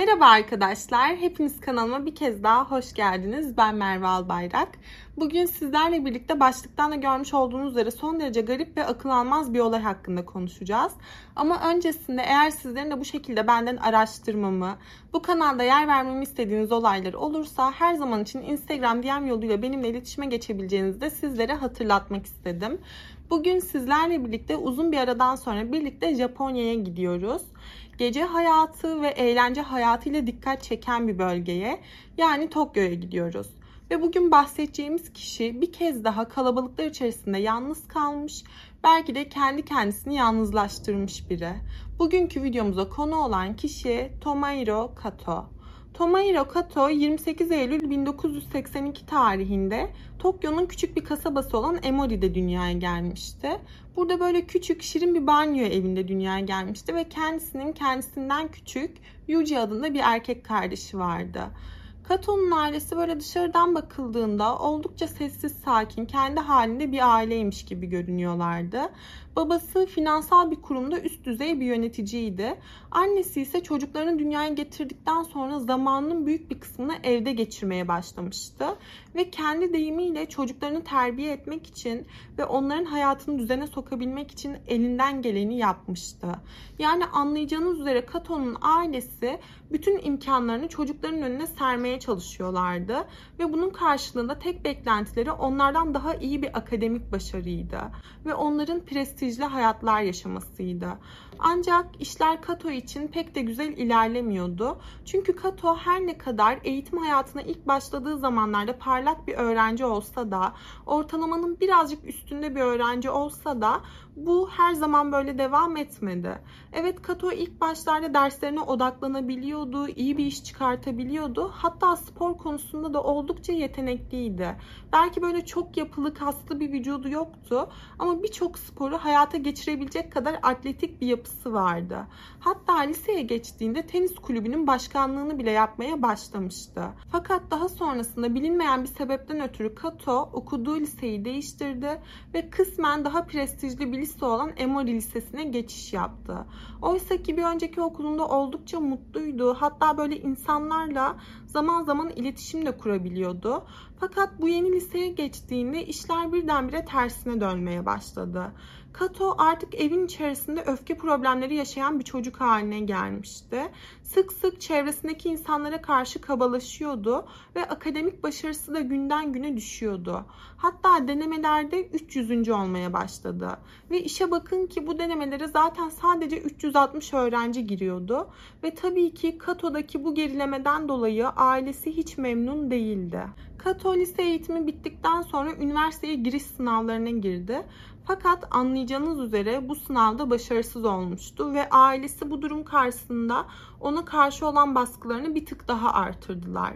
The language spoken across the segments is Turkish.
Merhaba arkadaşlar, hepiniz kanalıma bir kez daha hoş geldiniz. Ben Merve Albayrak. Bugün sizlerle birlikte başlıktan da görmüş olduğunuz üzere son derece garip ve akıl almaz bir olay hakkında konuşacağız. Ama öncesinde eğer sizlerin de bu şekilde benden araştırmamı, bu kanalda yer vermemi istediğiniz olaylar olursa her zaman için Instagram DM yoluyla benimle iletişime geçebileceğinizi de sizlere hatırlatmak istedim. Bugün sizlerle birlikte uzun bir aradan sonra birlikte Japonya'ya gidiyoruz gece hayatı ve eğlence hayatı ile dikkat çeken bir bölgeye yani Tokyo'ya gidiyoruz. Ve bugün bahsedeceğimiz kişi bir kez daha kalabalıklar içerisinde yalnız kalmış, belki de kendi kendisini yalnızlaştırmış biri. Bugünkü videomuza konu olan kişi Tomohiro Kato. Tomohiro Kato 28 Eylül 1982 tarihinde Tokyo'nun küçük bir kasabası olan Emori'de dünyaya gelmişti. Burada böyle küçük şirin bir banyo evinde dünyaya gelmişti ve kendisinin kendisinden küçük Yuji adında bir erkek kardeşi vardı. Kato'nun ailesi böyle dışarıdan bakıldığında oldukça sessiz sakin, kendi halinde bir aileymiş gibi görünüyorlardı. Babası finansal bir kurumda üst düzey bir yöneticiydi. Annesi ise çocuklarını dünyaya getirdikten sonra zamanının büyük bir kısmını evde geçirmeye başlamıştı. Ve kendi deyimiyle çocuklarını terbiye etmek için ve onların hayatını düzene sokabilmek için elinden geleni yapmıştı. Yani anlayacağınız üzere Kato'nun ailesi bütün imkanlarını çocukların önüne sermeye çalışıyorlardı. Ve bunun karşılığında tek beklentileri onlardan daha iyi bir akademik başarıydı. Ve onların prestij prestijli hayatlar yaşamasıydı. Ancak işler Kato için pek de güzel ilerlemiyordu. Çünkü Kato her ne kadar eğitim hayatına ilk başladığı zamanlarda parlak bir öğrenci olsa da, ortalamanın birazcık üstünde bir öğrenci olsa da bu her zaman böyle devam etmedi. Evet Kato ilk başlarda derslerine odaklanabiliyordu, iyi bir iş çıkartabiliyordu. Hatta spor konusunda da oldukça yetenekliydi. Belki böyle çok yapılı, kaslı bir vücudu yoktu ama birçok sporu hayata geçirebilecek kadar atletik bir yapısı vardı. Hatta liseye geçtiğinde tenis kulübünün başkanlığını bile yapmaya başlamıştı. Fakat daha sonrasında bilinmeyen bir sebepten ötürü Kato okuduğu liseyi değiştirdi ve kısmen daha prestijli bir lise olan Emory Lisesi'ne geçiş yaptı. Oysa ki bir önceki okulunda oldukça mutluydu. Hatta böyle insanlarla zaman zaman iletişim de kurabiliyordu. Fakat bu yeni liseye geçtiğinde işler birdenbire tersine dönmeye başladı. Kato artık evin içerisinde öfke problemleri yaşayan bir çocuk haline gelmişti. Sık sık çevresindeki insanlara karşı kabalaşıyordu ve akademik başarısı da günden güne düşüyordu. Hatta denemelerde 300. olmaya başladı. Ve işe bakın ki bu denemelere zaten sadece 360 öğrenci giriyordu. Ve tabii ki Kato'daki bu gerilemeden dolayı ailesi hiç memnun değildi. Kato lise eğitimi bittikten sonra üniversiteye giriş sınavlarına girdi. Fakat anlayacağınız üzere bu sınavda başarısız olmuştu ve ailesi bu durum karşısında ona karşı olan baskılarını bir tık daha artırdılar.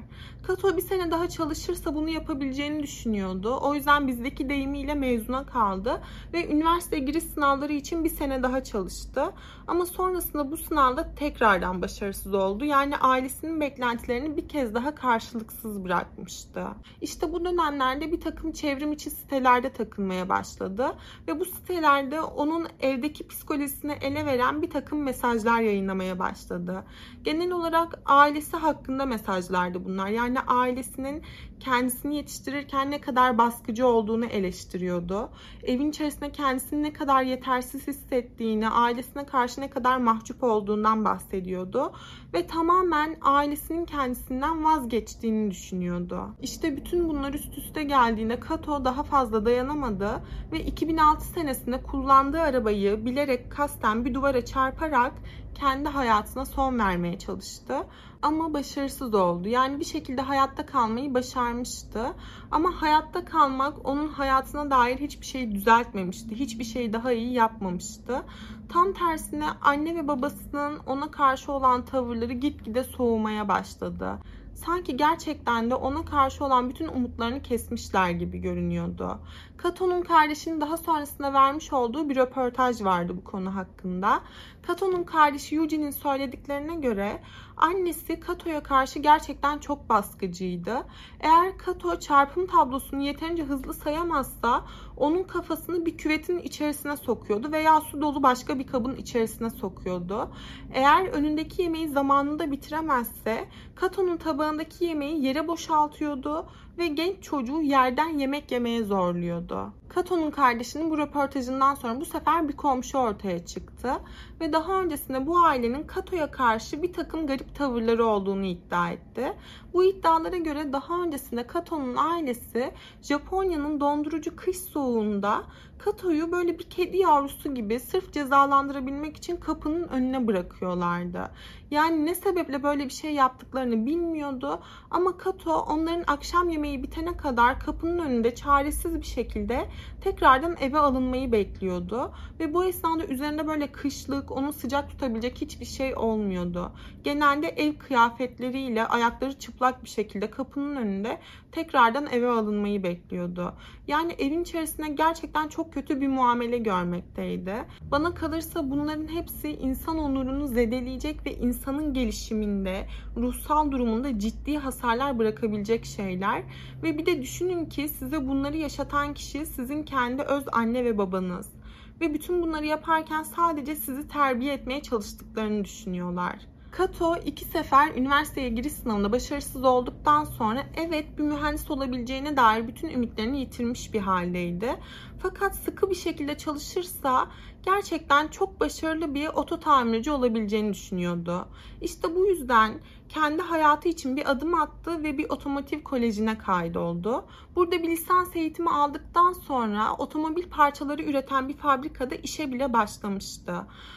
Kato bir sene daha çalışırsa bunu yapabileceğini düşünüyordu. O yüzden bizdeki deyimiyle mezuna kaldı ve üniversite giriş sınavları için bir sene daha çalıştı. Ama sonrasında bu sınavda tekrardan başarısız oldu. Yani ailesinin beklentilerini bir kez daha karşılıksız bırakmıştı. İşte bu dönemlerde bir takım çevrim içi sitelerde takılmaya başladı ve bu sitelerde onun evdeki psikolojisini ele veren bir takım mesajlar yayınlamaya başladı. Genel olarak ailesi hakkında mesajlardı bunlar. Yani ailesinin kendisini yetiştirirken ne kadar baskıcı olduğunu eleştiriyordu. Evin içerisinde kendisini ne kadar yetersiz hissettiğini, ailesine karşı ne kadar mahcup olduğundan bahsediyordu. Ve tamamen ailesinin kendisinden vazgeçtiğini düşünüyordu. İşte bütün bunlar üst üste geldiğinde Kato daha fazla dayanamadı ve 2006 senesinde kullandığı arabayı bilerek kasten bir duvara çarparak kendi hayatına son vermeye çalıştı. Ama başarısız oldu. Yani bir şekilde hayatta kalmayı başarmıştı. Ama hayatta kalmak onun hayatına dair hiçbir şey düzeltmemişti. Hiçbir şey daha iyi yapmamıştı. Tam tersine anne ve babasının ona karşı olan tavırları gitgide soğumaya başladı. sanki gerçekten de ona karşı olan bütün umutlarını kesmişler gibi görünüyordu. Kato'nun kardeşinin daha sonrasında vermiş olduğu bir röportaj vardı bu konu hakkında. Kato'nun kardeşi Eugene'in söylediklerine göre annesi Kato'ya karşı gerçekten çok baskıcıydı. Eğer Kato çarpım tablosunu yeterince hızlı sayamazsa onun kafasını bir küvetin içerisine sokuyordu veya su dolu başka bir kabın içerisine sokuyordu. Eğer önündeki yemeği zamanında bitiremezse Kato'nun tabağındaki yemeği yere boşaltıyordu ve genç çocuğu yerden yemek yemeye zorluyordu. Kato'nun kardeşinin bu röportajından sonra bu sefer bir komşu ortaya çıktı ve daha öncesinde bu ailenin Kato'ya karşı bir takım garip tavırları olduğunu iddia etti. Bu iddialara göre daha öncesinde Kato'nun ailesi Japonya'nın dondurucu kış soğuğunda Kato'yu böyle bir kedi yavrusu gibi sırf cezalandırabilmek için kapının önüne bırakıyorlardı. Yani ne sebeple böyle bir şey yaptıklarını bilmiyordu ama Kato onların akşam yemeği bitene kadar kapının önünde çaresiz bir şekilde tekrardan eve alınmayı bekliyordu. Ve bu esnada üzerinde böyle kışlık, onu sıcak tutabilecek hiçbir şey olmuyordu. Genelde ev kıyafetleriyle ayakları çıplak bir şekilde kapının önünde tekrardan eve alınmayı bekliyordu. Yani evin içerisinde gerçekten çok kötü bir muamele görmekteydi. Bana kalırsa bunların hepsi insan onurunu zedeleyecek ve insanın gelişiminde, ruhsal durumunda ciddi hasarlar bırakabilecek şeyler. Ve bir de düşünün ki size bunları yaşatan kişi sizin kendi öz anne ve babanız. Ve bütün bunları yaparken sadece sizi terbiye etmeye çalıştıklarını düşünüyorlar. Kato iki sefer üniversiteye giriş sınavında başarısız olduktan sonra evet bir mühendis olabileceğine dair bütün ümitlerini yitirmiş bir haldeydi. Fakat sıkı bir şekilde çalışırsa gerçekten çok başarılı bir oto tamirci olabileceğini düşünüyordu. İşte bu yüzden kendi hayatı için bir adım attı ve bir otomotiv kolejine kaydoldu. Burada bir lisans eğitimi aldıktan sonra otomobil parçaları üreten bir fabrikada işe bile başlamıştı.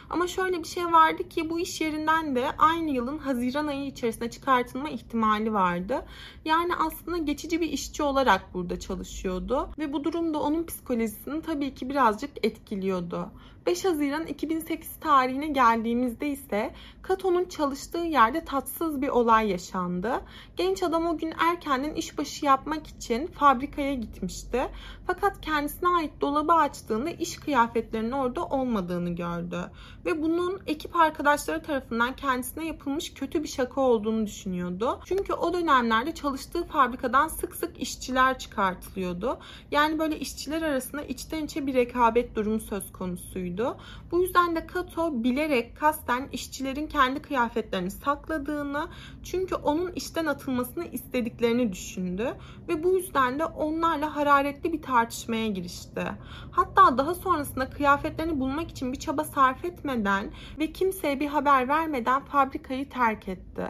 Ama şöyle bir şey vardı ki bu iş yerinden de aynı yılın Haziran ayı içerisinde çıkartılma ihtimali vardı. Yani aslında geçici bir işçi olarak burada çalışıyordu ve bu durumda onun psikolojisini tabii ki birazcık etkiliyordu. 5 Haziran 2008 tarihine geldiğimizde ise Kato'nun çalıştığı yerde tatsız bir olay yaşandı. Genç adam o gün erkenden işbaşı yapmak için fabrikaya gitmişti. Fakat kendisine ait dolabı açtığında iş kıyafetlerinin orada olmadığını gördü. Ve bunun ekip arkadaşları tarafından kendisine yapılmış kötü bir şaka olduğunu düşünüyordu. Çünkü o dönemlerde çalıştığı fabrikadan sık sık işçiler çıkartılıyordu. Yani böyle işçiler arasında içten içe bir rekabet durumu söz konusuydu. Bu yüzden de Kato bilerek kasten işçilerin kendi kıyafetlerini sakladığını çünkü onun işten atılmasını istediklerini düşündü ve bu yüzden de onlarla hararetli bir tartışmaya girişti. Hatta daha sonrasında kıyafetlerini bulmak için bir çaba sarf etmeden ve kimseye bir haber vermeden fabrikayı terk etti.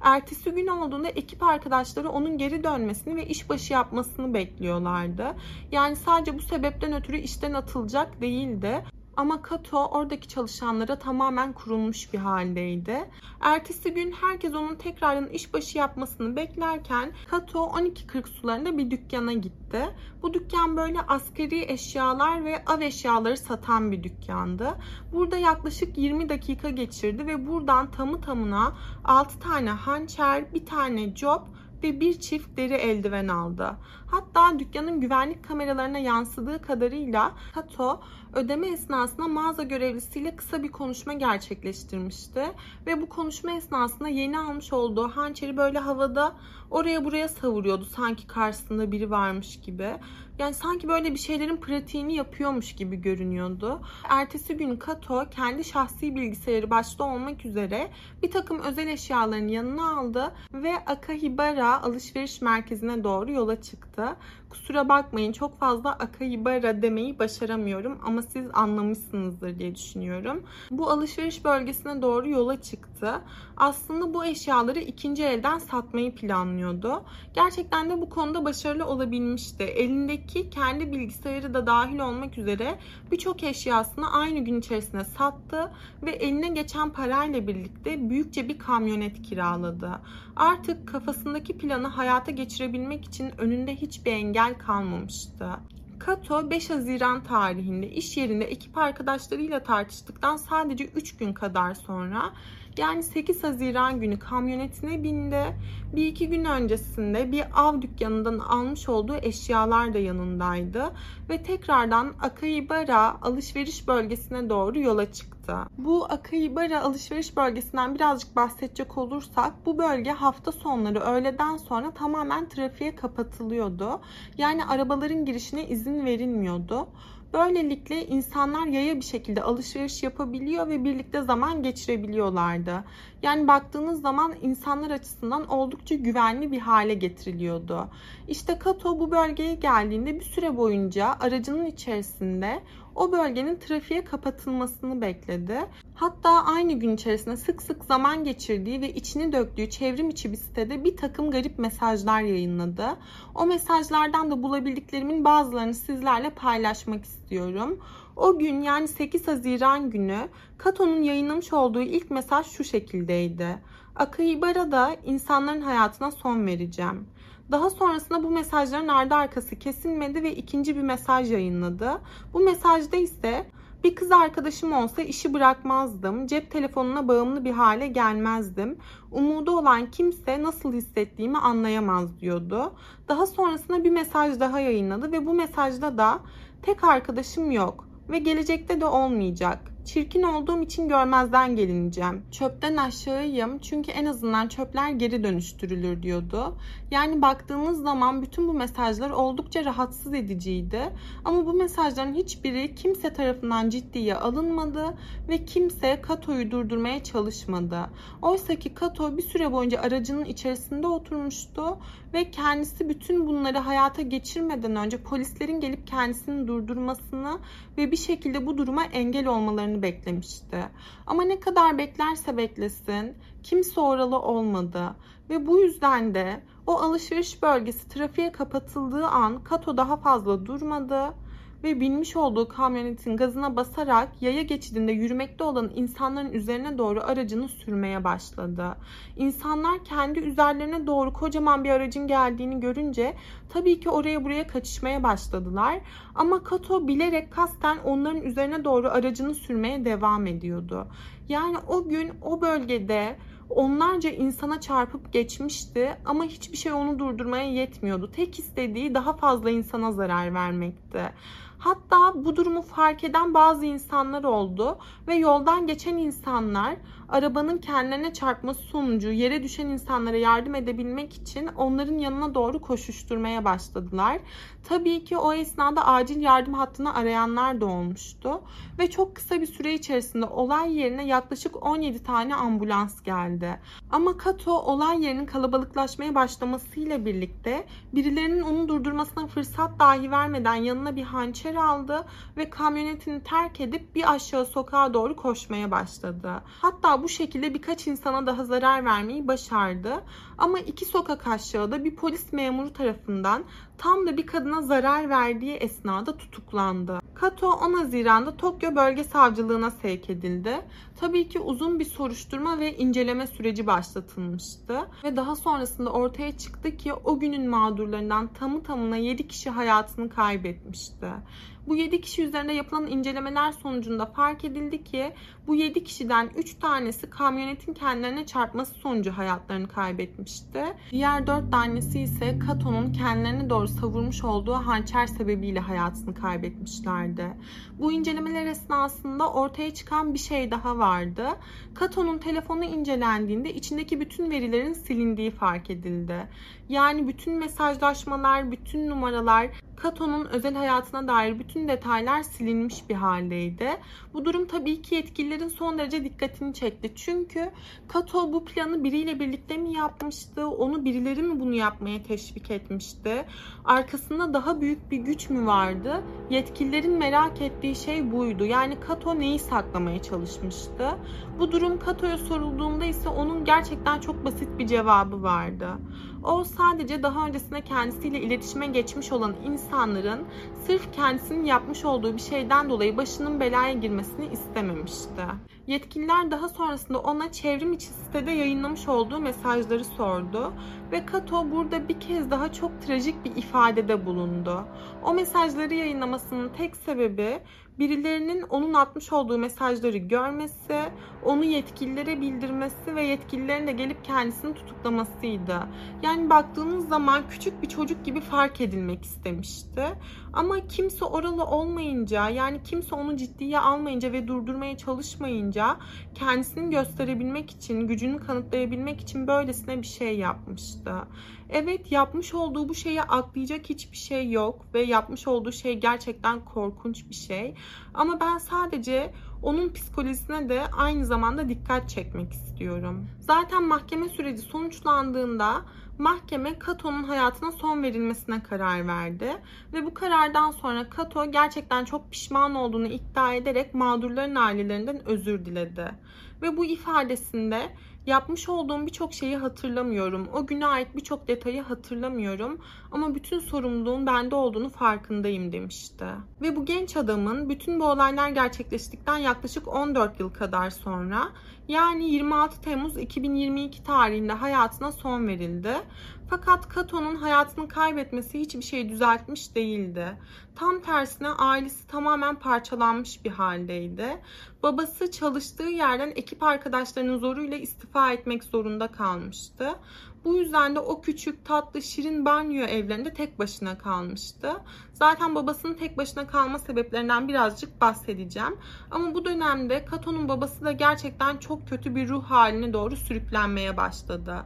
Ertesi gün olduğunda ekip arkadaşları onun geri dönmesini ve işbaşı yapmasını bekliyorlardı. Yani sadece bu sebepten ötürü işten atılacak değildi. Ama Kato oradaki çalışanlara tamamen kurulmuş bir haldeydi. Ertesi gün herkes onun tekrardan işbaşı yapmasını beklerken Kato 12.40 sularında bir dükkana gitti. Bu dükkan böyle askeri eşyalar ve av eşyaları satan bir dükkandı. Burada yaklaşık 20 dakika geçirdi ve buradan tamı tamına 6 tane hançer, bir tane job ve bir çift deri eldiven aldı. Hatta dükkanın güvenlik kameralarına yansıdığı kadarıyla Kato ödeme esnasında mağaza görevlisiyle kısa bir konuşma gerçekleştirmişti. Ve bu konuşma esnasında yeni almış olduğu hançeri böyle havada oraya buraya savuruyordu sanki karşısında biri varmış gibi. Yani sanki böyle bir şeylerin pratiğini yapıyormuş gibi görünüyordu. Ertesi gün Kato kendi şahsi bilgisayarı başta olmak üzere bir takım özel eşyalarını yanına aldı ve Akahibara alışveriş merkezine doğru yola çıktı. Kusura bakmayın çok fazla Akahibara demeyi başaramıyorum ama siz anlamışsınızdır diye düşünüyorum. Bu alışveriş bölgesine doğru yola çıktı. Aslında bu eşyaları ikinci elden satmayı planlıyordu. Gerçekten de bu konuda başarılı olabilmişti. Elindeki kendi bilgisayarı da dahil olmak üzere birçok eşyasını aynı gün içerisinde sattı ve eline geçen parayla birlikte büyükçe bir kamyonet kiraladı. Artık kafasındaki planı hayata geçirebilmek için önünde hiçbir engel kalmamıştı. Kato 5 Haziran tarihinde iş yerinde ekip arkadaşlarıyla tartıştıktan sadece 3 gün kadar sonra yani 8 Haziran günü kamyonetine bindi. Bir iki gün öncesinde bir av dükkanından almış olduğu eşyalar da yanındaydı. Ve tekrardan Akaibara alışveriş bölgesine doğru yola çıktı. Bu Akaibara alışveriş bölgesinden birazcık bahsedecek olursak bu bölge hafta sonları öğleden sonra tamamen trafiğe kapatılıyordu. Yani arabaların girişine izin verilmiyordu. Böylelikle insanlar yaya bir şekilde alışveriş yapabiliyor ve birlikte zaman geçirebiliyorlardı. Yani baktığınız zaman insanlar açısından oldukça güvenli bir hale getiriliyordu. İşte Kato bu bölgeye geldiğinde bir süre boyunca aracının içerisinde o bölgenin trafiğe kapatılmasını bekledi. Hatta aynı gün içerisinde sık sık zaman geçirdiği ve içini döktüğü çevrim içi bir sitede bir takım garip mesajlar yayınladı. O mesajlardan da bulabildiklerimin bazılarını sizlerle paylaşmak istiyorum. O gün yani 8 Haziran günü Kato'nun yayınlamış olduğu ilk mesaj şu şekildeydi. Akaibara'da insanların hayatına son vereceğim. Daha sonrasında bu mesajların ardı arkası kesilmedi ve ikinci bir mesaj yayınladı. Bu mesajda ise bir kız arkadaşım olsa işi bırakmazdım. Cep telefonuna bağımlı bir hale gelmezdim. Umudu olan kimse nasıl hissettiğimi anlayamaz diyordu. Daha sonrasında bir mesaj daha yayınladı ve bu mesajda da tek arkadaşım yok ve gelecekte de olmayacak. Çirkin olduğum için görmezden gelineceğim. Çöpten aşağıyım çünkü en azından çöpler geri dönüştürülür diyordu. Yani baktığınız zaman bütün bu mesajlar oldukça rahatsız ediciydi. Ama bu mesajların hiçbiri kimse tarafından ciddiye alınmadı ve kimse Kato'yu durdurmaya çalışmadı. Oysa ki Kato bir süre boyunca aracının içerisinde oturmuştu ve kendisi bütün bunları hayata geçirmeden önce polislerin gelip kendisini durdurmasını ve bir şekilde bu duruma engel olmalarını beklemişti. Ama ne kadar beklerse beklesin kimse oralı olmadı ve bu yüzden de o alışveriş bölgesi trafiğe kapatıldığı an Kato daha fazla durmadı ve binmiş olduğu kamyonetin gazına basarak yaya geçidinde yürümekte olan insanların üzerine doğru aracını sürmeye başladı. İnsanlar kendi üzerlerine doğru kocaman bir aracın geldiğini görünce tabii ki oraya buraya kaçışmaya başladılar. Ama Kato bilerek kasten onların üzerine doğru aracını sürmeye devam ediyordu. Yani o gün o bölgede onlarca insana çarpıp geçmişti ama hiçbir şey onu durdurmaya yetmiyordu. Tek istediği daha fazla insana zarar vermekti. Hatta bu durumu fark eden bazı insanlar oldu ve yoldan geçen insanlar arabanın kendilerine çarpması sonucu yere düşen insanlara yardım edebilmek için onların yanına doğru koşuşturmaya başladılar. Tabii ki o esnada acil yardım hattını arayanlar da olmuştu ve çok kısa bir süre içerisinde olay yerine yaklaşık 17 tane ambulans geldi. Ama Kato olay yerinin kalabalıklaşmaya başlamasıyla birlikte birilerinin onu durdurmasına fırsat dahi vermeden yanına bir hançer aldı ve kamyonetini terk edip bir aşağı sokağa doğru koşmaya başladı. Hatta bu şekilde birkaç insana daha zarar vermeyi başardı. Ama iki sokak aşağıda bir polis memuru tarafından tam da bir kadına zarar verdiği esnada tutuklandı. Kato 10 Haziran'da Tokyo Bölge Savcılığına sevk edildi. Tabii ki uzun bir soruşturma ve inceleme süreci başlatılmıştı. Ve daha sonrasında ortaya çıktı ki o günün mağdurlarından tamı tamına 7 kişi hayatını kaybetmişti. Bu 7 kişi üzerinde yapılan incelemeler sonucunda fark edildi ki bu 7 kişiden 3 tanesi kamyonetin kendilerine çarpması sonucu hayatlarını kaybetmişti. Diğer 4 tanesi ise Kato'nun kendilerine doğru savurmuş olduğu hançer sebebiyle hayatını kaybetmişlerdi. Bu incelemeler esnasında ortaya çıkan bir şey daha vardı. Kato'nun telefonu incelendiğinde içindeki bütün verilerin silindiği fark edildi. Yani bütün mesajlaşmalar, bütün numaralar, Kato'nun özel hayatına dair bütün detaylar silinmiş bir haldeydi. Bu durum tabii ki yetkililerin son derece dikkatini çekti. Çünkü Kato bu planı biriyle birlikte mi yapmıştı? Onu birileri mi bunu yapmaya teşvik etmişti? Arkasında daha büyük bir güç mü vardı? Yetkililerin merak ettiği şey buydu. Yani Kato neyi saklamaya çalışmıştı? Bu durum Kato'ya sorulduğunda ise onun gerçekten çok basit bir cevabı vardı. O sadece daha öncesinde kendisiyle iletişime geçmiş olan insanların sırf kendisinin yapmış olduğu bir şeyden dolayı başının belaya girmesini istememişti. Yetkililer daha sonrasında ona çevrim içi sitede yayınlamış olduğu mesajları sordu ve Kato burada bir kez daha çok trajik bir ifadede bulundu. O mesajları yayınlamasının tek sebebi birilerinin onun atmış olduğu mesajları görmesi, onu yetkililere bildirmesi ve yetkililerin de gelip kendisini tutuklamasıydı. Yani baktığınız zaman küçük bir çocuk gibi fark edilmek istemişti. Ama kimse oralı olmayınca, yani kimse onu ciddiye almayınca ve durdurmaya çalışmayınca kendisini gösterebilmek için, gücünü kanıtlayabilmek için böylesine bir şey yapmıştı. Evet yapmış olduğu bu şeyi aklayacak hiçbir şey yok ve yapmış olduğu şey gerçekten korkunç bir şey. Ama ben sadece onun psikolojisine de aynı zamanda dikkat çekmek istiyorum. Zaten mahkeme süreci sonuçlandığında mahkeme Kato'nun hayatına son verilmesine karar verdi. Ve bu karardan sonra Kato gerçekten çok pişman olduğunu iddia ederek mağdurların ailelerinden özür diledi. Ve bu ifadesinde Yapmış olduğum birçok şeyi hatırlamıyorum. O güne ait birçok detayı hatırlamıyorum. Ama bütün sorumluluğun bende olduğunu farkındayım demişti. Ve bu genç adamın bütün bu olaylar gerçekleştikten yaklaşık 14 yıl kadar sonra yani 26 Temmuz 2022 tarihinde hayatına son verildi. Fakat Kato'nun hayatını kaybetmesi hiçbir şey düzeltmiş değildi. Tam tersine ailesi tamamen parçalanmış bir haldeydi. Babası çalıştığı yerden ekip arkadaşlarının zoruyla istifa etmek zorunda kalmıştı. Bu yüzden de o küçük, tatlı, şirin banyo evlerinde tek başına kalmıştı. Zaten babasının tek başına kalma sebeplerinden birazcık bahsedeceğim. Ama bu dönemde Kato'nun babası da gerçekten çok kötü bir ruh haline doğru sürüklenmeye başladı.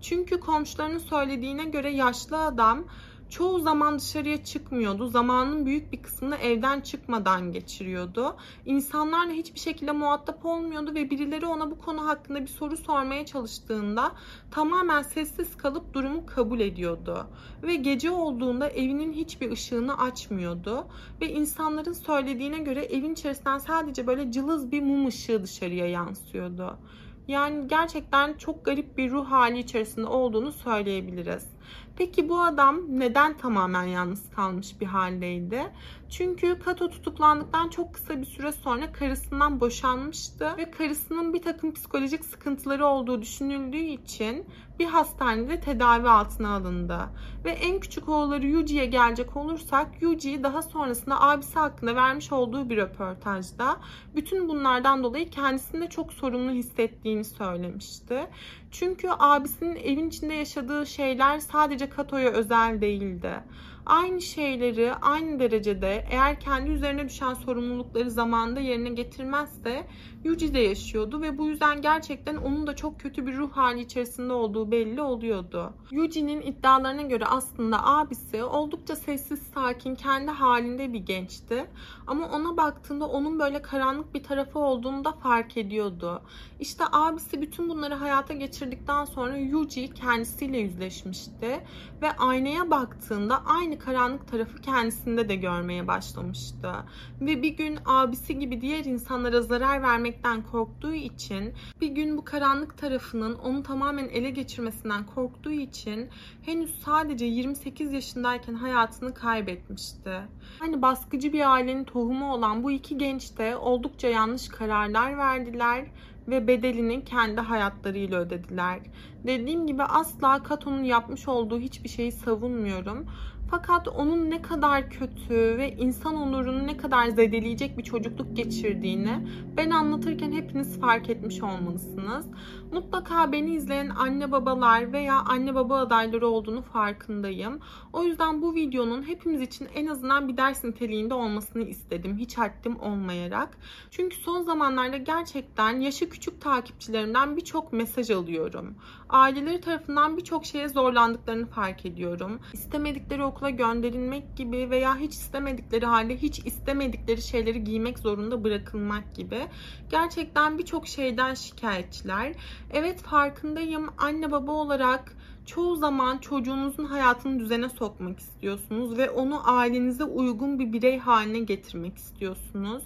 Çünkü komşularının söylediğine göre yaşlı adam çoğu zaman dışarıya çıkmıyordu. Zamanın büyük bir kısmını evden çıkmadan geçiriyordu. İnsanlarla hiçbir şekilde muhatap olmuyordu ve birileri ona bu konu hakkında bir soru sormaya çalıştığında tamamen sessiz kalıp durumu kabul ediyordu. Ve gece olduğunda evinin hiçbir ışığını açmıyordu ve insanların söylediğine göre evin içerisinden sadece böyle cılız bir mum ışığı dışarıya yansıyordu. Yani gerçekten çok garip bir ruh hali içerisinde olduğunu söyleyebiliriz. Peki bu adam neden tamamen yalnız kalmış bir haldeydi? Çünkü Kato tutuklandıktan çok kısa bir süre sonra karısından boşanmıştı ve karısının bir takım psikolojik sıkıntıları olduğu düşünüldüğü için bir hastanede tedavi altına alındı. Ve en küçük oğulları Yuji'ye gelecek olursak Yuji daha sonrasında abisi hakkında vermiş olduğu bir röportajda bütün bunlardan dolayı kendisinde çok sorumlu hissettiğini söylemişti. Çünkü abisinin evin içinde yaşadığı şeyler sadece Kato'ya özel değildi aynı şeyleri aynı derecede eğer kendi üzerine düşen sorumlulukları zamanında yerine getirmezse Yuji de yaşıyordu ve bu yüzden gerçekten onun da çok kötü bir ruh hali içerisinde olduğu belli oluyordu. Yuji'nin iddialarına göre aslında abisi oldukça sessiz, sakin, kendi halinde bir gençti. Ama ona baktığında onun böyle karanlık bir tarafı olduğunu da fark ediyordu. İşte abisi bütün bunları hayata geçirdikten sonra Yuji kendisiyle yüzleşmişti ve aynaya baktığında aynı karanlık tarafı kendisinde de görmeye başlamıştı. Ve bir gün abisi gibi diğer insanlara zarar vermek kaybetmekten korktuğu için bir gün bu karanlık tarafının onu tamamen ele geçirmesinden korktuğu için henüz sadece 28 yaşındayken hayatını kaybetmişti. Hani baskıcı bir ailenin tohumu olan bu iki genç de oldukça yanlış kararlar verdiler ve bedelini kendi hayatlarıyla ödediler. Dediğim gibi asla Kato'nun yapmış olduğu hiçbir şeyi savunmuyorum. Fakat onun ne kadar kötü ve insan onurunu ne kadar zedeleyecek bir çocukluk geçirdiğini ben anlatırken hepiniz fark etmiş olmalısınız. Mutlaka beni izleyen anne babalar veya anne baba adayları olduğunu farkındayım. O yüzden bu videonun hepimiz için en azından bir ders niteliğinde olmasını istedim. Hiç haddim olmayarak. Çünkü son zamanlarda gerçekten yaşı küçük takipçilerimden birçok mesaj alıyorum. Aileleri tarafından birçok şeye zorlandıklarını fark ediyorum. İstemedikleri okula gönderilmek gibi veya hiç istemedikleri halde hiç istemedikleri şeyleri giymek zorunda bırakılmak gibi. Gerçekten birçok şeyden şikayetçiler. Evet farkındayım anne baba olarak çoğu zaman çocuğunuzun hayatını düzene sokmak istiyorsunuz ve onu ailenize uygun bir birey haline getirmek istiyorsunuz.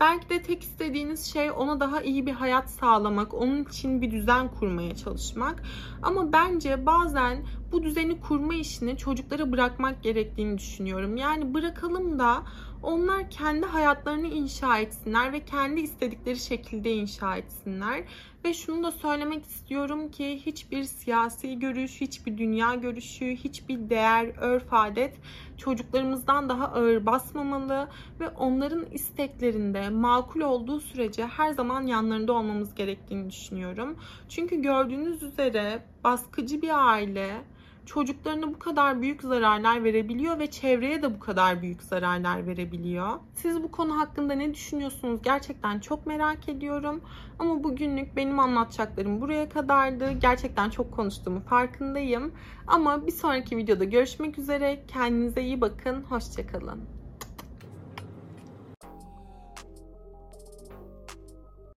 Belki de tek istediğiniz şey ona daha iyi bir hayat sağlamak, onun için bir düzen kurmaya çalışmak. Ama bence bazen bu düzeni kurma işini çocuklara bırakmak gerektiğini düşünüyorum. Yani bırakalım da onlar kendi hayatlarını inşa etsinler ve kendi istedikleri şekilde inşa etsinler. Ve şunu da söylemek istiyorum ki hiçbir siyasi görüş, hiçbir dünya görüşü, hiçbir değer, örf, adet çocuklarımızdan daha ağır basmamalı ve onların isteklerinde makul olduğu sürece her zaman yanlarında olmamız gerektiğini düşünüyorum. Çünkü gördüğünüz üzere baskıcı bir aile çocuklarına bu kadar büyük zararlar verebiliyor ve çevreye de bu kadar büyük zararlar verebiliyor. Siz bu konu hakkında ne düşünüyorsunuz? Gerçekten çok merak ediyorum. Ama bugünlük benim anlatacaklarım buraya kadardı. Gerçekten çok konuştuğumu farkındayım. Ama bir sonraki videoda görüşmek üzere. Kendinize iyi bakın. Hoşçakalın.